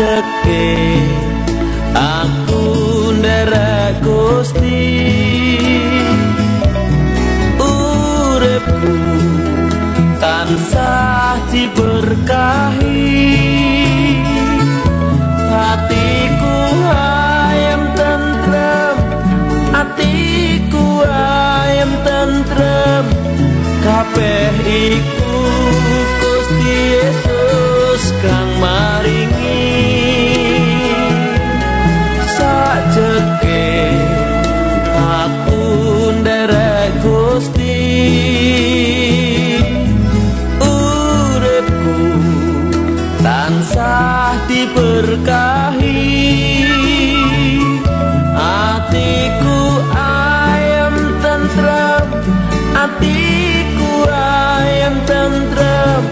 sajeke aku nderek Gusti tansah diberkahi. Atiku ayam tentrem atiku ayam tentrem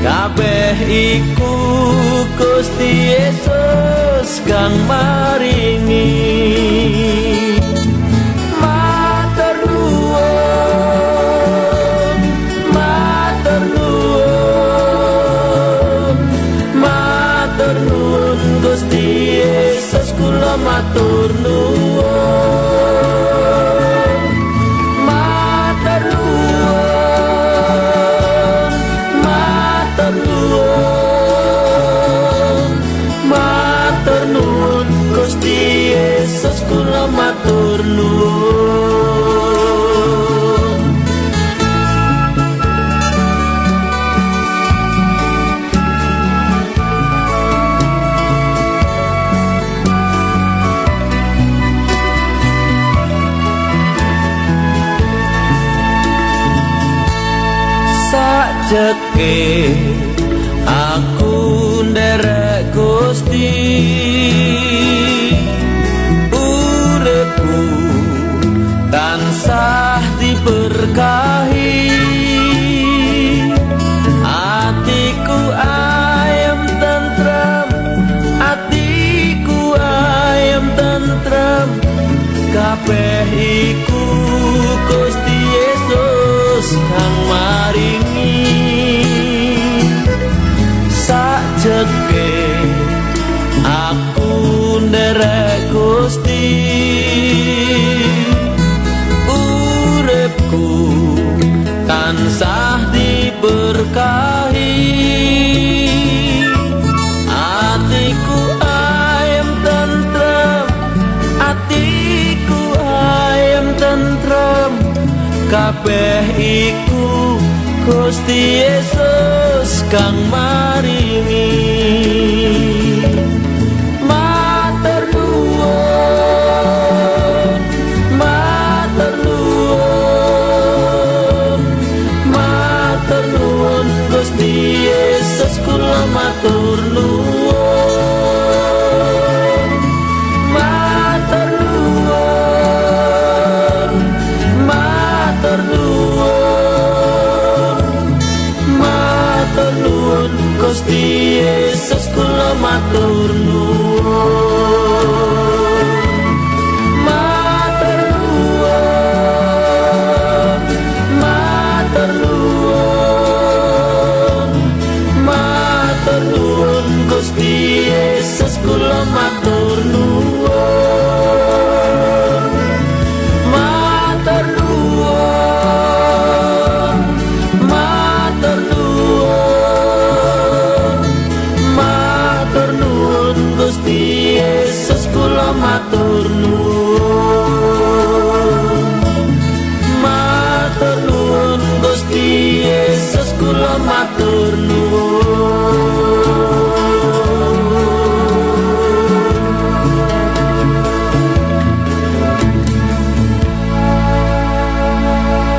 kabeh iku Gusti Yesus kang maringi. Matur nuwun matur nuwun kula matur sajeke aku nderek Gusti iku Gusti Yesus kang maringi. Sajeke kabeh iku Gusti Yesus kang maringi. Matur nuwun matur Gusti Yesus kula matur nuwun